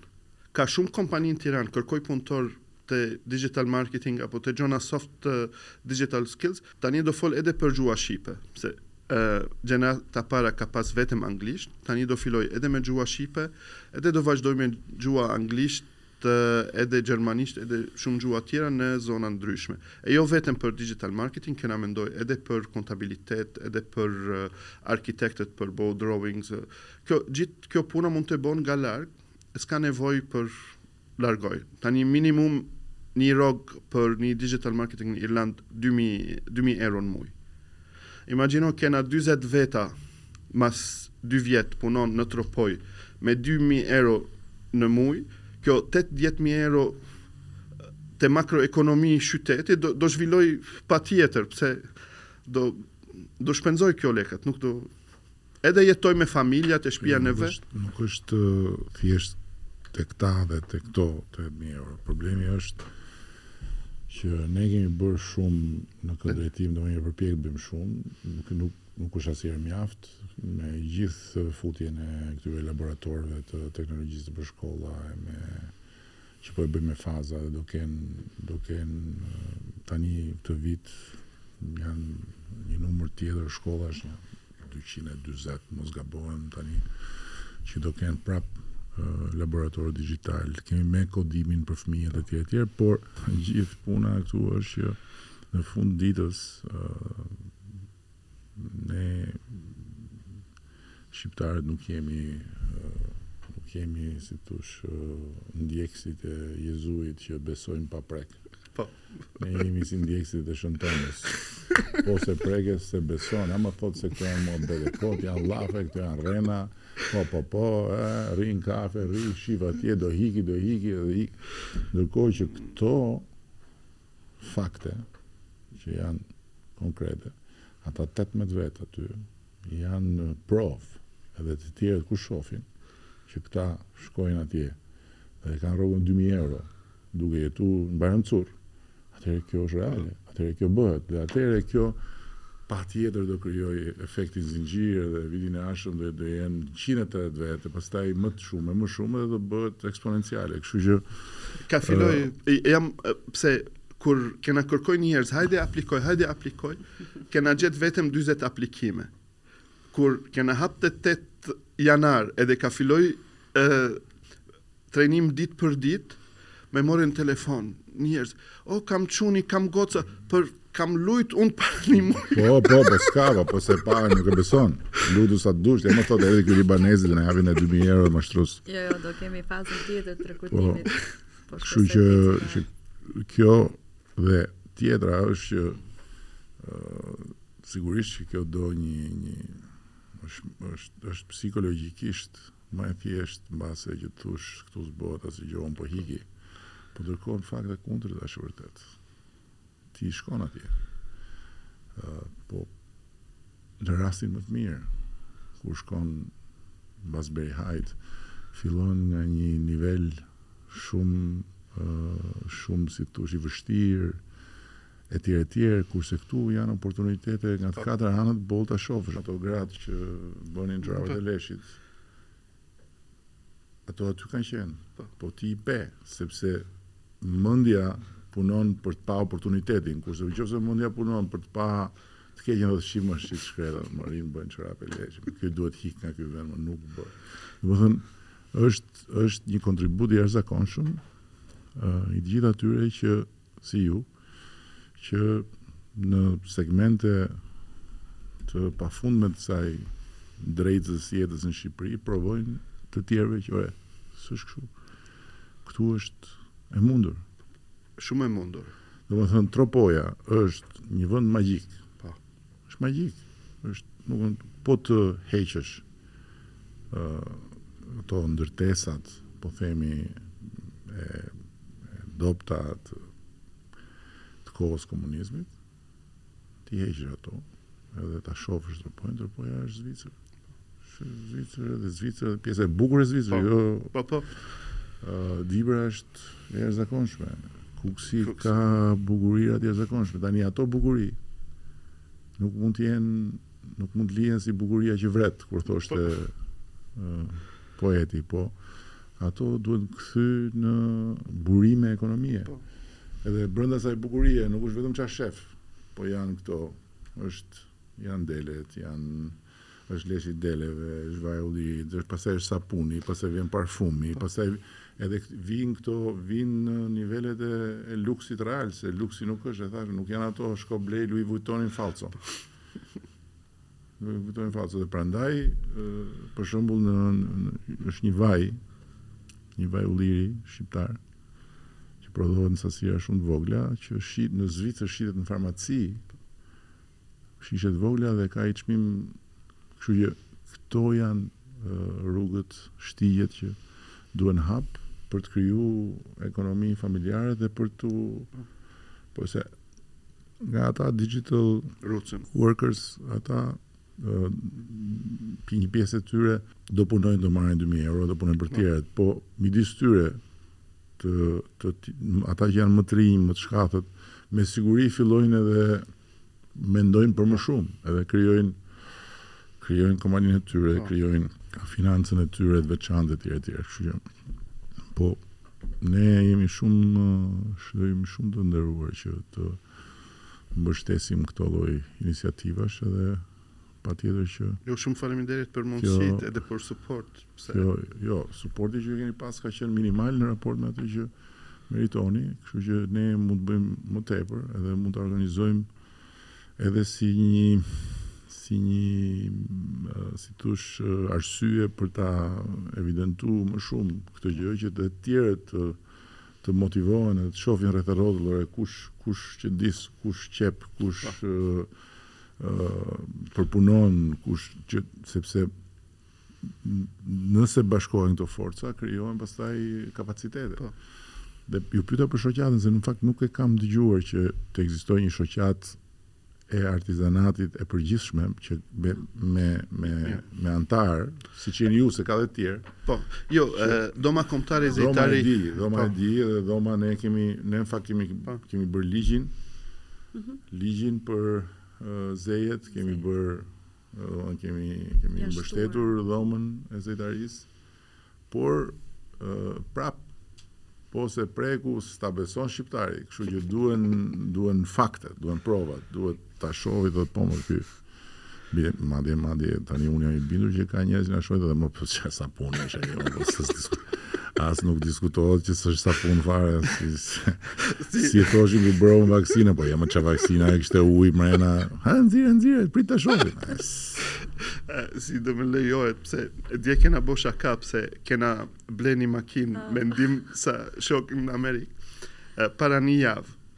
Ka shumë kompani në Tiranë, kërkoj punëtorë te digital marketing apo te gjona soft te digital skills, tani do fol edhe per gjuha shqipe, se gjenerata para ka pas vetem anglisht, tani do filoj edhe me gjuha shqipe, edhe do vazhdoj me gjuha anglisht edhe gjermanisht edhe shumë gjuha tjera në zona ndryshme. E jo vetem per digital marketing, kena mendoj edhe per kontabilitet, edhe per arkitektët per bo drawings, kjo gjithë kjo puna mund te bon nga larg, Ska nevoj për largoj. Tani minimum nji rrog për nji digital marketing në Irland dy mijë dy mijë euro në muj. Imagjino kena dyzet veta mas dy vjet punon në tropoj me dy mijë euro në muj kjo tetëdhjetë mijë euro te makroekonomi i qyteti do do zhviloj patjetër pse do do shpenzoj kjo lekët nuk do Edhe jetoj me familja te
shpija
ne
vet. Nuk është thjesht te këta dhe te këto dy mijë euro. Problemi është që ne kemi bërë shumë në këtë drejtim, domethënë jemi përpjek të bëjmë shumë, nuk, nuk, nuk është asnjëherë mjaft, me gjithë futjen e këtyre laboratorëve të teknologjisë për shkolla, me që po e bëjmë me faza dhe do kenë do kenë tani këtë vit janë një numër tjetër shkollash një 240 në mos gabohem tani që do kenë prap laborator digital, kemi me kodimin për fëmijët e të tjera të tjera, por gjithë puna këtu është që në fund të ditës Ne shqiptarët nuk jemi nuk jemi si të thush ndjekësit e Jezuit që besojnë pa prek.
Po.
Ne jemi si ndjekësit e Shën Tomës. Po s'e preke s'e beson, ama thot se këto janë muhabete kot, janë llafe, këto janë rrena, po po po, e, rri n'kafe, rri, shif atje, do iki, do iki, do iki. Ndërkohë që këto fakte që janë konkrete. Ata tetëmbëdhjetë vetë aty janë provë edhe të tjerët kur shofin që këta shkojnë atje dhe e kanë rrogën dy mijë euro duke jetu në Bajram Curr, atëherë kjo është reale, atëherë kjo bëhet dhe atëherë kjo patjetër do krijojë efektin zinxhir dhe vitin e ardhshëm do jenë njëqind e tridhjetë vetë e pastaj më Shumë e më shumë dhe do bëhet eksponenciale, kështu që
Ka filloj, e, jam e, pse kur kena kërkoj njerëz, hajde aplikoj, hajde aplikoj, kena gjet vetëm 40 aplikime. Kur kena hap të 8 janar edhe ka filloj e, trajnim ditë për ditë, me morën telefon njerëz. O kam çuni, kam goca për Kam lut unë para një muaj.
Po, po, po s'ka, po s'e pa, nuk e beson. Lutu sa të dush, e më thotë edhe ky libanezi të na japin 2000 euro me shtru.
Jo, jo, do kemi fazën tjetër të rekrutimit. Po.
po Kështu që, që kjo dhe tjetra është që uh, sigurisht që kjo do një një është është është psikologjikisht më e thjesht mbase që të thush këtu s'bëhet asgjë, po iki. Po ndërkohë në fakt e kundërta është vërtetë. Ti shkon atje. Po në rastin më të mirë, kur shkon mbas Beri Hajt, fillon nga një nivel shumë shumë si të thuash i vështirë etj etj, kurse këtu janë oportunitete nga të katër anët boll të shofësh ato gratë që bënin çorapet e leshit. Ato aty kanë qenë. Po. po ti i pe, sepse mendja punon për të pa oportunitetin, kurse në qoftë se mendja punon për të pa të keqen do të shihmë është të shkreta, më rrinë bëjnë çorape leshi, me kjo duhet ik nga ky vend, më nuk bën. Domethënë, është është një kontribut i jashtëzakonshëm i të gjithë atyre që si ju, që në segmente të pafundme të kësaj drejtëse së jetës në Shqipëri, provojnë të tjerëve që ore, s'është kështu. Këtu është e mundur.
Shumë e mundur.
Domethënë Tropoja është një vend magjik.
Po.
Është magjik, është, domethënë, po të heqësh ë ato ndërtesat, po themi e dobëta të të kohës komunizmit, t'i heqësh ato, edhe ta shofësh Tropojën, Tropoja është Zvicër. Zvicër dhe Zvicër dhe pjesa e bukur e Zvicrës, po, jo...
Po, po.
Uh, Dibra është e jashtëzakonshme. Kuksi,
Kuksi
ka bukurira të jashtëzakonshme. Tani ato bukuri nuk mund të jenë nuk mund të lihen si bukuria që vret, ku thoshte po. uh, poeti, po ato duhet kthy në burime ekonomike.
Po.
Edhe brenda asaj bukurie nuk është vetëm çfarë shef, po janë këto, është janë delet, janë është leshi deleve, është vaj ulliri, dhe pastaj është sapuni, pastaj vjen parfumi, po. pastaj edhe vijnë këto, vijnë në nivelet e, e luksit real, se luksi nuk është, e thashë, nuk janë ato shko blej Louis Vuittonin fallco. Louis Vuittonin fallco, dhe prandaj, për shembull në, në, është një vaj, një vaj ulliri shqiptar, që prodhohet në sasira shumë të vogla, që shit, në Zvicër shitet në farmaci, Shishe të vogla dhe ka një çmim kështu që këto janë rrugët, shtigjet që duhen hap për të kriju ekonomi familjare dhe për tu po se nga ata digital workers ata një pjesë e tyre do punojnë do marrin dy mijë euro do punojnë për të tjerët po midis tyre të të ata që janë më të rinj më të shkathët me siguri fillojnë edhe mendojnë për më shumë, edhe krijojnë krijojnë kompaninë e tyre,
po.
krijojnë financën e tyre të veçantë etj etj. Kështu që po ne jemi shumë jemi shumë të nderuar që të mbështesim këto lloj iniciativash edhe Patjetër që.
Jo shumë faleminderit për mundësitë edhe për suport, pse.
Jo, jo, suporti që keni pas ka qenë minimal në raport me atë që meritoni, kështu që ne mund të bëjmë më tepër edhe mund ta organizojmë edhe si një si një si t'thush arsye për ta evidentuar më shumë këtë gjë që të tjerë të të motivohen edhe të shohin rreth e rrotull ore kush kush qëndis, kush qep, kush po. përpunon kush që sepse nëse bashkohen këto forca, krijohen pastaj kapacitete.
Po.
Dhe ju pyeta për shoqatën se në fakt nuk e kam dëgjuar që të ekzistojë një shoqatë e artizanatit e përgjithshme që me me me, me anëtarë, siç jeni ju se ka dhe të tjerë.
Po, jo, Dhoma Kombëtare e
Dhoma e di, Dhoma e
po.
di dhe Dhoma ne kemi ne në fakt kemi
po.
kemi bërë ligjin.
Mhm.
Ligjin për zejet, kemi bërë do kemi kemi mbështetur Dhomën e Zejtarisë. Por prap po s'e preku s'ta beson shqiptari, kështu që duhen duhen fakte, duhen prova, duhet ta shohë dhe po më ky. Bile, madje, madje, tani unë jam i bindur që ka njerëz që na shohin dhe më po çfarë sa punë është ajo. Po As nuk diskutohet që s'është sa punë fare, si si, si thoshin kur bërën vaksinën, po ja më çfarë vaksina e kishte ujë mrena. Ha nxirë, nxirë, prit ta shohim.
si do më lejohet pse dje kena bo ka pse kena ble një makinë
ah.
me ndihmën e ca shokëve në Amerikë. Para një javë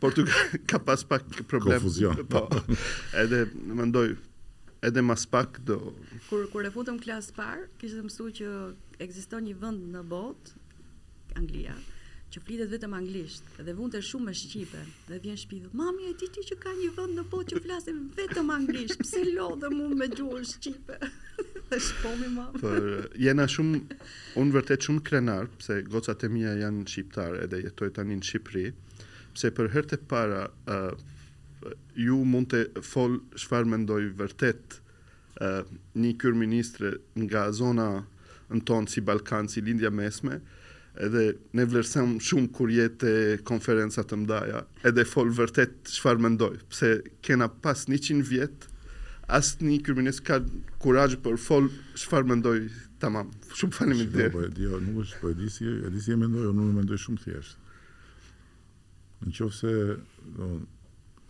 Portugal ka pas pak problem.
Konfuzion.
Po. Edhe mendoj edhe mas pak do
Kur kur e futëm klas par, kishte mësuar që ekziston një vend në botë, Anglia, që flitet vetëm anglisht dhe vuante shumë me shqipe dhe vjen shtëpi thotë mami e di ti që ka një vend në botë që flasin vetëm anglisht pse lodhem unë me gjuhën shqipe dhe shpomi ma
por jena shumë unë vërtet shumë krenar pse gocat e mia janë shqiptare edhe jetoj tani në Shqipëri Pse për herë të para ju mund të fol çfarë mendoj vërtet një kryeministër nga zona në tonë si Ballkan si Lindja Mesme edhe ne vlerësojmë shumë kur je te konferenca të mëdhaja edhe fol vërtet çfarë mendoj pse kena pas njëqind vjet asnjë kryeministër s'ka kurajë për fol çfarë mendoj tamam shumë faleminderit
jo nuk është po e di si e di si e mendoj unë mendoj shumë thjesht Në qoftë se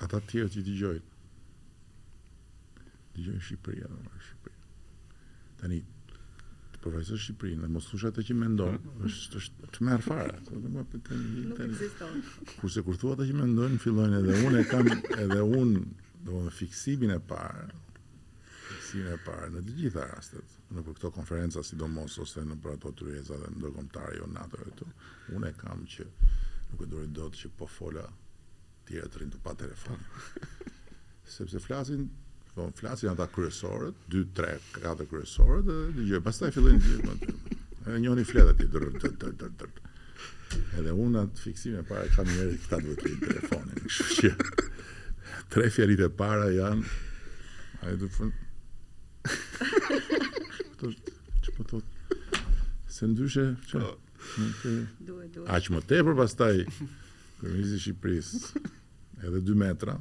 ata të tjerë që i dëgjojnë, dëgjojnë Shqipëria, do marrë Shqipëri. Tani, të përfaqësosh Shqipërinë dhe mos thush atë që mendon, mm. është është të merr fare.
Nuk ekziston.
Kurse kur thua atë që mendon, fillojnë edhe unë e kam edhe unë, domethënë fiksimin e parë. Fiksimin e parë në të gjitha rastet. Nëpër këto konferenca sidomos ose nëpër ato tryeza dhe ndërkombëtare jo NATO-ja këtu, unë e kam që nuk e duroj dot që po fola tjerët të rrinë të pa telefonin. Sepse flasin, po flasin ata kryesorët, dy, tre, katër kryesorët dhe dëgjojnë, pastaj fillojnë të më aty. Edhe njëri flet aty drr drr drr drr drr. Edhe unë atë fiksimin e parë kam njëri këta duhet të rrinë telefonin, kështu që tre fjalitë e para janë ai do të Këto që po thotë. Se ndryshe që po. nuk e
duhet duhet.
Aq më tepër pastaj kryeministri i Shqipërisë edhe 2 metra,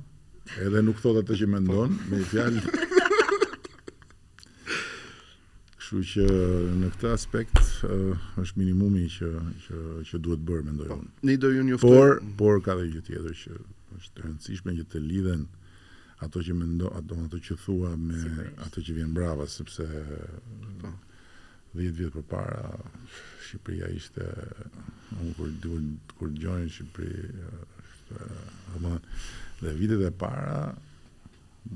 edhe nuk thotë atë që mendon, po. me një fjalë. Kështu që në këtë aspekt është minimumi që që që duhet bërë mendoj po, unë.
Ne do ju njoftojmë.
Por, por ka dhe gjë tjetër që është e rëndësishme që të lidhen ato që mendon, ato, ato që thua me atë që vjen mbrapa, sepse
po.
dhjetë vjet përpara, Shqipëria ishte, unë kur, kur, kur dëgjonin Shqipëri, ishte, dhe, dhe vitet e para,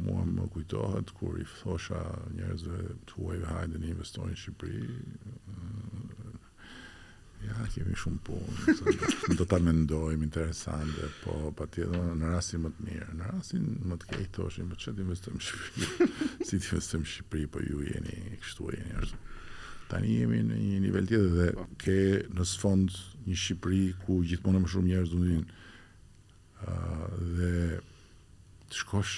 mua më kujtohet kur i thosha njerëzve të huaj hajdeni investoni në Shqipëri, Ja, kemi shumë punë. Ne do ta mendojmë interesante, po patjetër në rastin më të mirë, në rastin më të keq thoshin, po çfarë investojmë në Shqipëri? si të investojmë në Shqipëri, po ju jeni kështu jeni ashtu. Tani jemi në një nivel tjetër dhe po. ke në sfond një Shqipëri ku gjithmonë më shumë njerëz duan të vinë. ë dhe të shkosh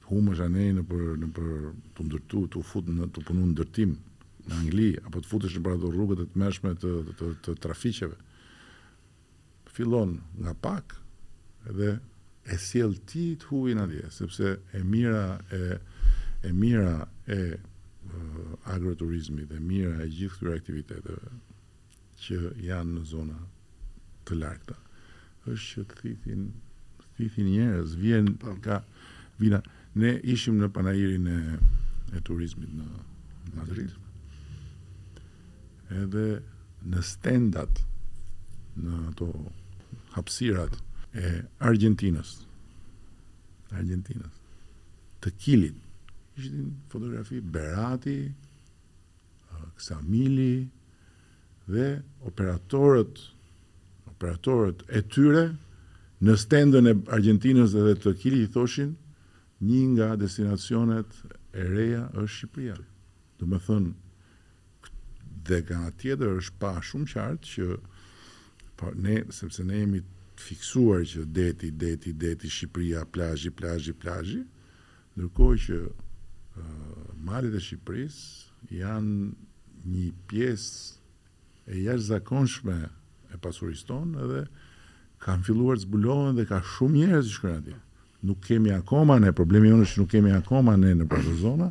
Të humbësh andej nëpër nëpër tu ndërtu, tu fut në tu punu në ndërtim në Angli, apo të futesh nëpër ato rrugët e tmerrshme të të të trafiqeve. Fillon nga pak dhe e sjell ti të huajin atje, sepse e mira e e mira e agroturizmit, e mira e gjithë këtyre aktiviteteve që janë në zona të largëta është që të thithin njerëz vjen
po.
nga vijnë ne ishim në panairin e turizmit në Madrid edhe në stendat në ato hapësirat e Argjentinës Argjentinës të Kilit ishin fotografi Berati Ksamili dhe operatorët operatorët e tyre në stendën e Argjentinës dhe të Kilit thoshin një nga destinacionet e reja është Shqipëria. Domethënë dhe nga ana tjetër është parë shumë qartë që po ne sepse ne jemi të fiksuar që deti, deti, deti, Shqipëria, plazhi, plazhi, plazhi, Ndërkohë që malet e Shqipërisë janë një pjesë e jashtëzakonshme e pasurisë tonë edhe kanë filluar të zbulohen dhe ka shumë njerëz që shkojnë atje. Nuk kemi akoma ne, problemi jonë është që nuk kemi akoma ne në ato zona,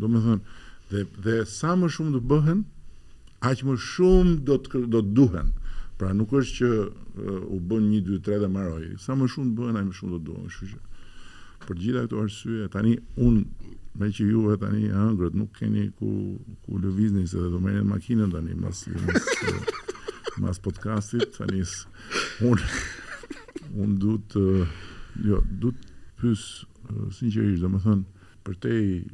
Domethënë, dhe, dhe sa më shumë të bëhen, aq më shumë do të, do të duhen. Pra nuk është që uh, u bën një, dy, tre dhe mbaroi. Sa më shumë të bëhen, aq më shumë do të duhen. Kështu që, për gjitha këto arsye, tani unë meqë ju tani hëngrët nuk keni ku ku lëvizni se do merrni makinën tani mas mas, mas podcastit tani un un do të jo do të pyes sinqerisht domethënë Përtej,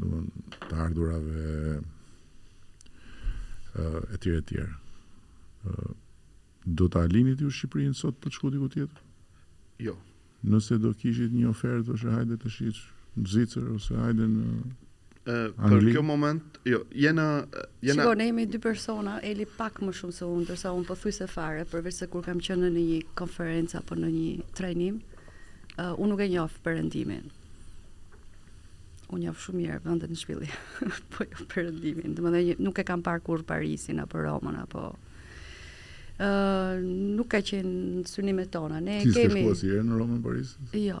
domethënë, të ardhurave etj etj. Do ta linit ju Shqipërinë sot për të shkuar diku tjetër?
Jo.
Nëse do kishit një ofertë, ose hajde të shih në Zvicër ose hajde në
Angli. Për kjo moment, jo, jena... jena...
Shiko, ne jemi dy persona, Eli pak më shumë se unë, ndërsa unë pothuajse fare, përveçse kur kam qenë në një konferencë apo në një trajnim, uh, unë nuk e njoh perëndimin. Unë njoh shumë mirë vendet në zhvillim, po jo perëndimin. Domethënë, nuk e kam parë kurrë Parisin, apo Romën, apo... Uh, nuk ka qenë në synimet tona. Ne
Ti
kemi... Ti
s'ke
shkuar asnjëherë në Romën, Parisin? Jo.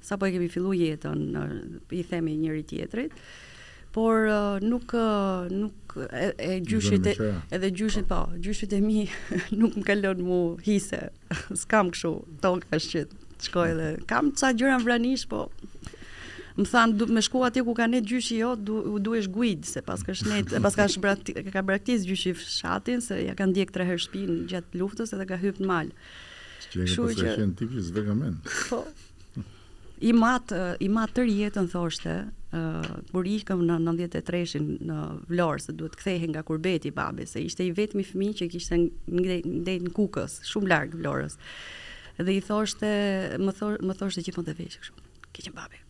Sapo e kemi fillu jetën, i themi njëri-tjetrit, por nuk nuk e, e gjyshit e, edhe gjyshit po, po gjyshit e mi nuk më ka lën mu hise. S'kam kështu, tonka që shkoj dhe kam ca gjëra vranish, po më thanë du me shku atje ku ka ne gjyshi jo du u duhesh guid se pas ka shnet pas ka shbrat ka braktis gjyshi fshatin se ja kanë djeg tre herë shtëpinë gjatë luftës edhe ka hyp në mal
Që nga
të
sashen
ti
ki zve ka men.
Po, e mbajti mend tër jetën thoshte, uh, kur ikëm në 93-shin në Vlorë, se duhet kthehej nga kurbeti babi, se ishte i vetmi fëmi që kishte ndejt në Kukës, shumë larg Vlorës. Dhe i thoshte, më, thoshte, më thoshte gjithmonë te veshi, kështu, ke qenë babi,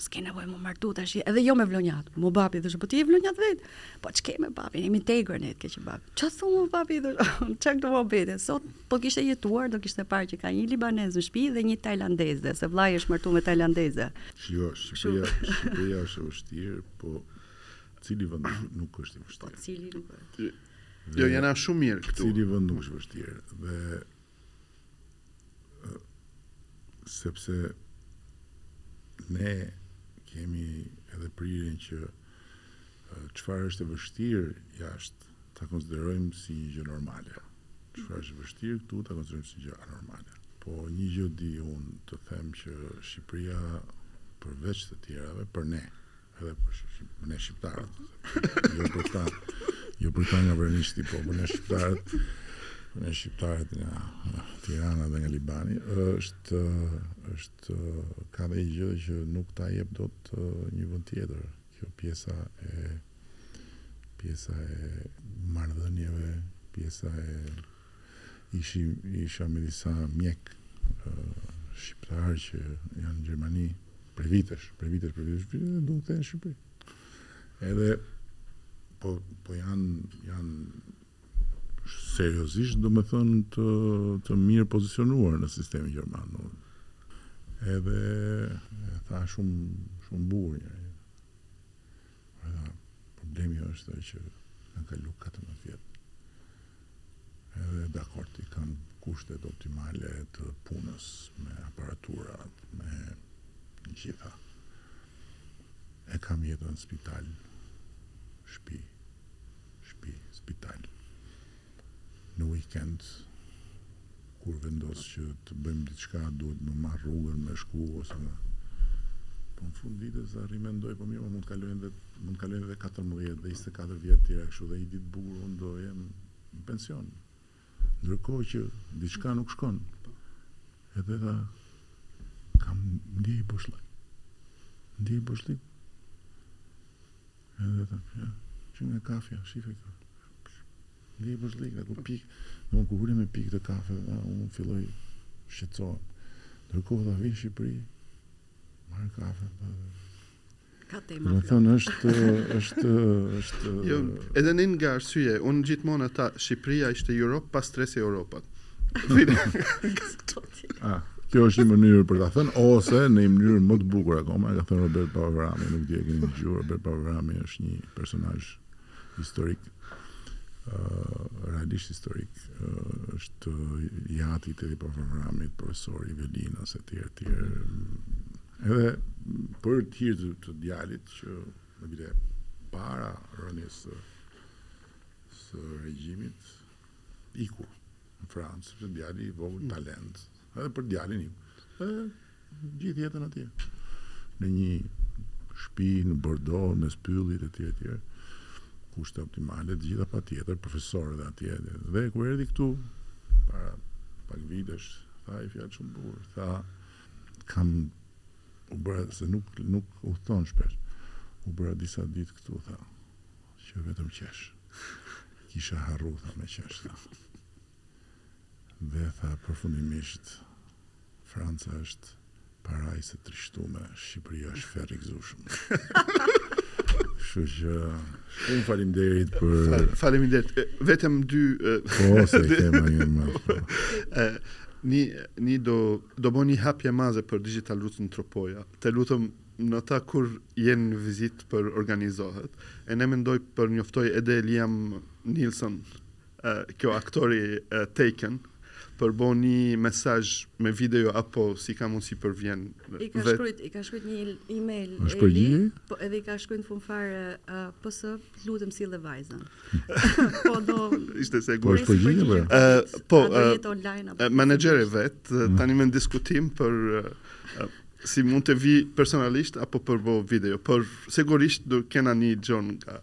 S'ke nevojë me u martu tash, edhe jo me vlonjat. Mo babi thoshte, po ti je vlonjat vet. Po ç'ke mo babi, jemi të egër ne keq babi. Ç'a thua mo babi thoshte, ç'a këto muhabete. Sot po kishte jetuar, do kishte parë që ka një libanez në shtëpi dhe një tajlandeze, se vllai është martuar me tajlandeze.
Jo, Shqipëria, Shqipëria është e vështirë, po cili vend nuk është i vështirë?
Po cili nuk është?
Jo, jena shumë mirë këtu.
Cili vend nuk është vështirë? Dhe sepse ne kemi edhe prirjen që çfarë është e vështirë jashtë ta konsiderojmë si një gjë normale. Çfarë është e vështirë këtu ta konsiderojmë si gjë anormale. Po një gjë di unë të them që Shqipëria përveç të tjerave për ne Edhe për shqip, ne shqiptarët. jo për ta, jo për ta nga vërnisti, po për ne shqiptarët. Për ne shqiptarët nga Tirana dhe nga Libani është është ka dhe një gjë që nuk ta jep dot një vend tjetër. Kjo pjesa e pjesa e marrëdhënieve, pjesa e Ishi isha me disa mjekë shqiptarë që janë në Gjermani prej vitesh, prej vitesh, prej vitesh, vitesh dhe duan të kthehen në Shqipëri. Edhe po po janë janë seriozisht domethënë të, të mirëpozicionuar në sistemin gjerman. Edhe e tha shumë shumë bukur njëri. Edhe problemi është që kam kalu katërmbëdhjetë vjet edhe dakord i kam kushtet optimale të punës me aparatura me gjitha e kam jetën spital shpi shpi spital në weekend Kur vendos që të bëjmë diçka duhet me marrë rrugën me shku ose më Po në fund ditës rri mendoj po mirë mo mund të kalojnë dhe mund të kalojnë dhe katërmbëdhjetë dhe njëzet e katër vjet të tjera kështu dhe një ditë të bukur unë do jem në pension. Ndërkohë që diçka nuk shkon. Edhe tha kam ndjej boshllëk. Ndjej boshllëk. Edhe tha që nga kafja shihe këtu. Libër llegëre, kur pik, domthon kur ulem me pi një kafe dhe unë filloj shqetësohem. Ndërkohë ta vjen në Shqipëri, marr kafe, dhe
ka tema.
Do të thonë është është është
Jo, edhe një nga arsyet, unë gjithmonë e tha Shqipëria është Europë pa stresin e Europës.
ah, kjo është një mënyrë për ta thënë ose në një mënyrë më të bukur akoma, e ka thënë Robert Papavrami, nuk di e keni dëgjuar, Robert Papavrami është një personazh historik, realisht historik, është i ati i Tedi Papavramit, profesor i violinës etj etj. Edhe për hir të djalit që në vite para rënies së së regjimit iku në Francë, sepse djali i vogël talent. Edhe për djalin im. Edhe gjithë jetën atje. Në një shpi në Bordo, mes pyllit e tjere tjere, kushte optimale, të gjitha patjetër, profesor edhe atje. Dhe kur erdhi këtu, para pak vitesh, tha një fjalë shumë bukur, tha, kam u bëra, se nuk, nuk u thonë shpesh, u bëra disa ditë këtu, tha, që vetëm qesh. Kisha harru, tha, me qesh, tha. Dhe tha përfundimisht, Franca është parajsë e trishtume, Shqipëria është ferr i gëzushëm. Kështu që shumë faleminderit për
Faleminderit. Vetëm dy
Po, se kemi një më.
Ne ne do do bojm një hapje madhe për Digital Roots në Tropoja. Të lutem në datë kur jena vizitë për organizohet. E ne mendoj për njoftu edhe Liam Neeson Kjo aktori Taken për bo nji mesazh me video apo si ka mundësi për vjen vet.
I ka shkrujt, i ka shkrujt një email.
Është përgjigje?
Po edhe i ka shkrujt në fund fare uh, PS, lutem sill dhe vajzën. po do
ishte siguruar.
Po përgjigje po.
Uh, po uh,
online apo.
Uh, Menaxheri vet uh, mm. tani në diskutim për uh, uh, si mund të vi personalisht apo për bo video, por sigurisht do kena një gjo nga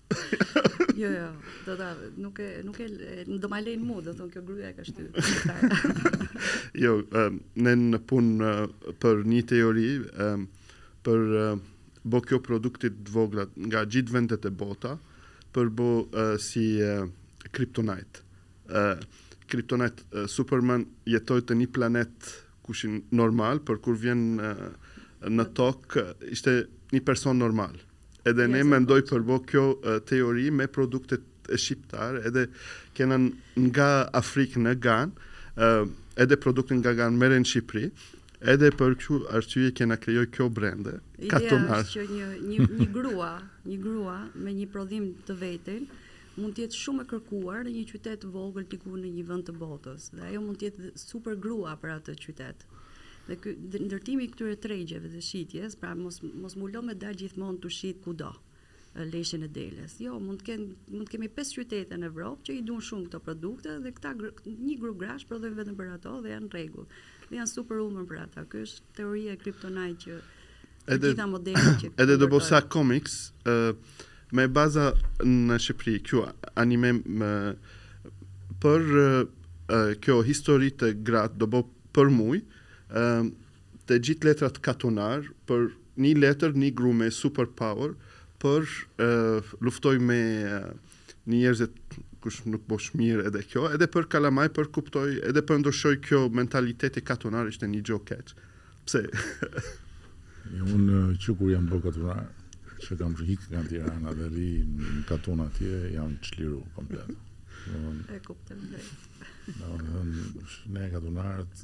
jo, jo, do
ta nuk e nuk e do ma lejnë mua, do thonë kjo gruaja e ka shty.
jo, um, ne në punë uh, për një teori um, për uh, bo kjo produktet të vogla nga gjithë vendet e bota për bo uh, si uh, kryptonite. Uh, kryptonite uh, Superman jetoi te një planet ku ishin normal, por kur vjen uh, në tokë ishte një person normal. Edhe ne mendoj për bo kjo teori me produktet e shqiptar, edhe kena nga Afrikë në Gan, edhe produkti nga Gan meren në Shqipëri, edhe për kjo arsye kena krijoj kjo brende.
Ideja është që një, një, një grua, një grua me një prodhim të vetin, mund të jetë shumë e kërkuar në një qytet të vogël diku në një vend të botës dhe ajo mund të jetë super grua për atë qytet. Dhe ky ndërtimi i këtyre tregjeve dhe shitjes, pra mos mos mu lë me dal gjithmonë tu shit kudo leshin e deles. Jo, mund të kenë mund të kemi pesë qytete në Evropë që i dun shumë këto produkte dhe këta një grup grash prodhojnë vetëm për ato dhe janë në rregull. Dhe janë super women për ata. Kjo është teoria e kryptonajt që Të gjitha modelet që
Edhe do bësa comics me baza në Shqipëri, kjo anime për kjo histori të gratë do bë për muj, të gjithë letrat katunar për një letër një gru me super power për luftoj me Në njerëzit kush nuk bosh mirë edhe kjo, edhe për kalamaj për kuptoj, edhe për ndryshoj kjo mentaliteti katunar ishte një gjo e keq. Pse?
Ja, unë që kur jam bërë katunar, që kam ik nga Tirana dhe rri në katun atje, jam çliru komplet.
E kupton
drejt. Ne katunarët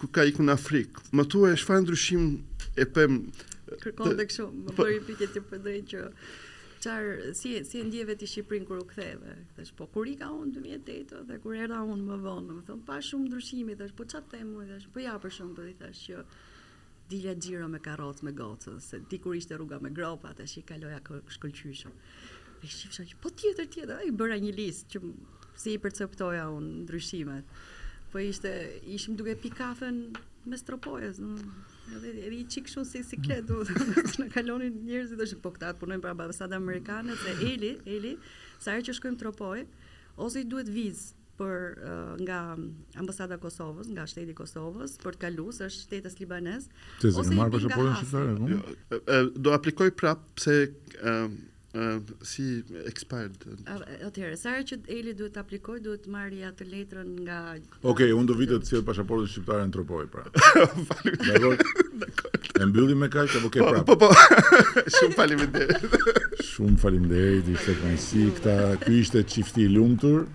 kur ka ikur në Afrikë. Më thuj çfarë ndryshime pe
kërkon tek kështu, më
po.
bëri pyetje për drejt që çfarë si si e ndjeve ti Shqipërinë kur u ktheve? Thash po kur ika unë 2008 dhe kur erdha unë më vonë, më thon pa shumë ndryshimi, thash po ça të them unë, thash po ja për shembull i thash që Dilja xhiro me karrocë me gocën, se dikur ishte rruga me gropa, tash i kaloja shkëlqyshëm. E shifsha që po tjetër, tjetër, ai bëra një listë që si i perceptoja unë ndryshimet. Po ishte, ishim duke pi kafen në mes Tropojës, domethënë Edhe edhe një çik kështu si siklet. Tu na kalonin njerëzit thash po këta punojnë për ambasadën amerikane dhe Eli, Eli, sa herë që shkojmë Tropoj, ose i duhet vizë, për nga ambasada e Kosovës, nga shteti i Kosovës për të kaluar se është shtetas libanez.
Ti s'e ke marrë pasaportën shqiptare apo?
Jo, do aplikoj prap se ë si expired.
Atëherë, sa herë që Eli duhet të aplikoj, duhet të marrë atë letrën nga
Okej, okay, unë do vij të të sjell pasaportën shqiptare në Tropoj pra. Dakor. E mbyllim me kaq apo ke
po,
prap?
Po, po. Shumë faleminderit.
Shumë faleminderit, ishte kënaqësi këta. Ky ishte çifti i lumtur.